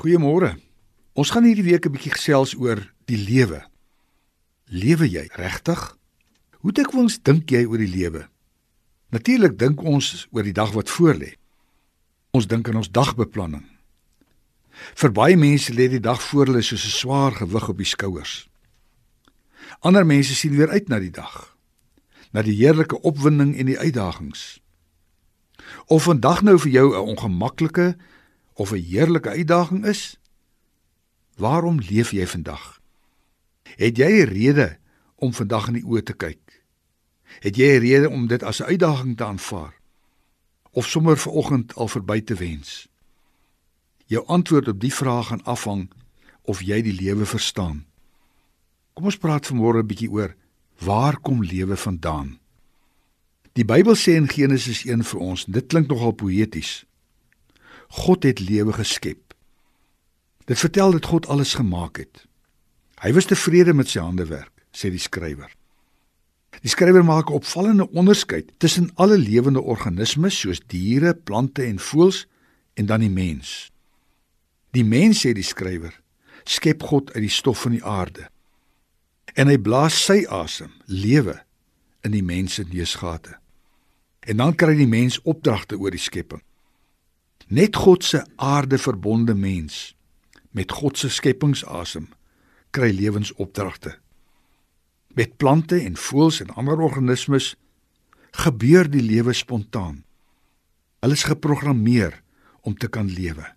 Goeiemôre. Ons gaan hierdie week 'n bietjie gesels oor die lewe. Lewe jy regtig? Hoe dikwels dink jy oor die lewe? Natuurlik dink ons oor die dag wat voorlê. Ons dink aan ons dagbeplanning. Vir baie mense lê die dag voor hulle soos 'n swaar gewig op die skouers. Ander mense sien weer uit na die dag, na die heerlike opwinding en die uitdagings. Of vandag nou vir jou 'n ongemaklike of 'n heerlike uitdaging is? Waarom leef jy vandag? Het jy 'n rede om vandag in die oë te kyk? Het jy 'n rede om dit as 'n uitdaging te aanvaar? Of sommer vanoggend al verby te wens? Jou antwoord op die vraag gaan afhang of jy die lewe verstaan. Kom ons praat vanmôre 'n bietjie oor waar kom lewe vandaan? Die Bybel sê in Genesis 1 vir ons, dit klink nogal poëties. God het lewe geskep. Dit vertel dat God alles gemaak het. Hy was tevrede met sy handewerk, sê die skrywer. Die skrywer maak 'n opvallende onderskeid tussen alle lewende organismes soos diere, plante en voëls en dan die mens. Die mens sê die skrywer, skep God uit die stof van die aarde. En hy blaas sy asem, lewe in die mens se neusgate. En dan kry die mens opdragte oor die skepping. Net God se aardeverbonde mens met God se skepingsasem kry lewensopdragte. Met plante en voëls en ander organismes gebeur die lewe spontaan. Hulle is geprogrammeer om te kan lewe.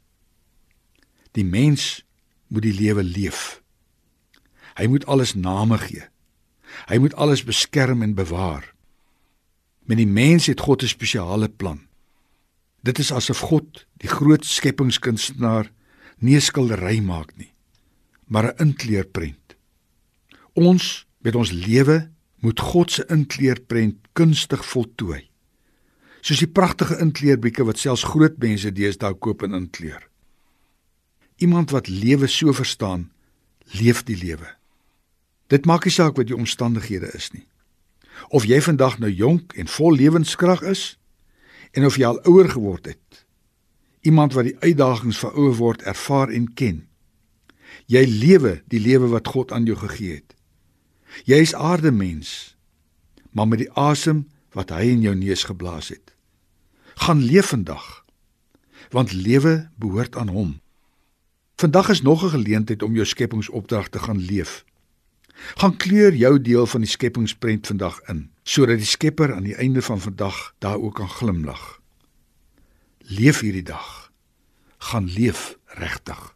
Die mens moet die lewe leef. Hy moet alles name gee. Hy moet alles beskerm en bewaar. Met die mens het God 'n spesiale plan. Dit is asof God, die groot skepingskunstenaar, nie 'n skildery maak nie, maar 'n inkleurprent. Ons met ons lewe moet God se inkleurprent kunstig voltooi. Soos die pragtige inkleurbrieke wat selfs groot mense deesdae koop en inkleur. Iemand wat lewe so verstaan, leef die lewe. Dit maak nie saak wat jou omstandighede is nie. Of jy vandag nou jonk en vol lewenskrag is, en of jy al ouer geword het. Iemand wat die uitdagings van ouer word ervaar en ken. Jy lewe die lewe wat God aan jou gegee het. Jy is aardemens, maar met die asem wat hy in jou neus geblaas het. Gaan leef vandag, want lewe behoort aan hom. Vandag is nog 'n geleentheid om jou skepingsopdrag te gaan leef. Gaan kleur jou deel van die skepingsprent vandag in sodat die Skepper aan die einde van vandag daar ook kan glimlag. Leef hierdie dag. Gaan leef regtig.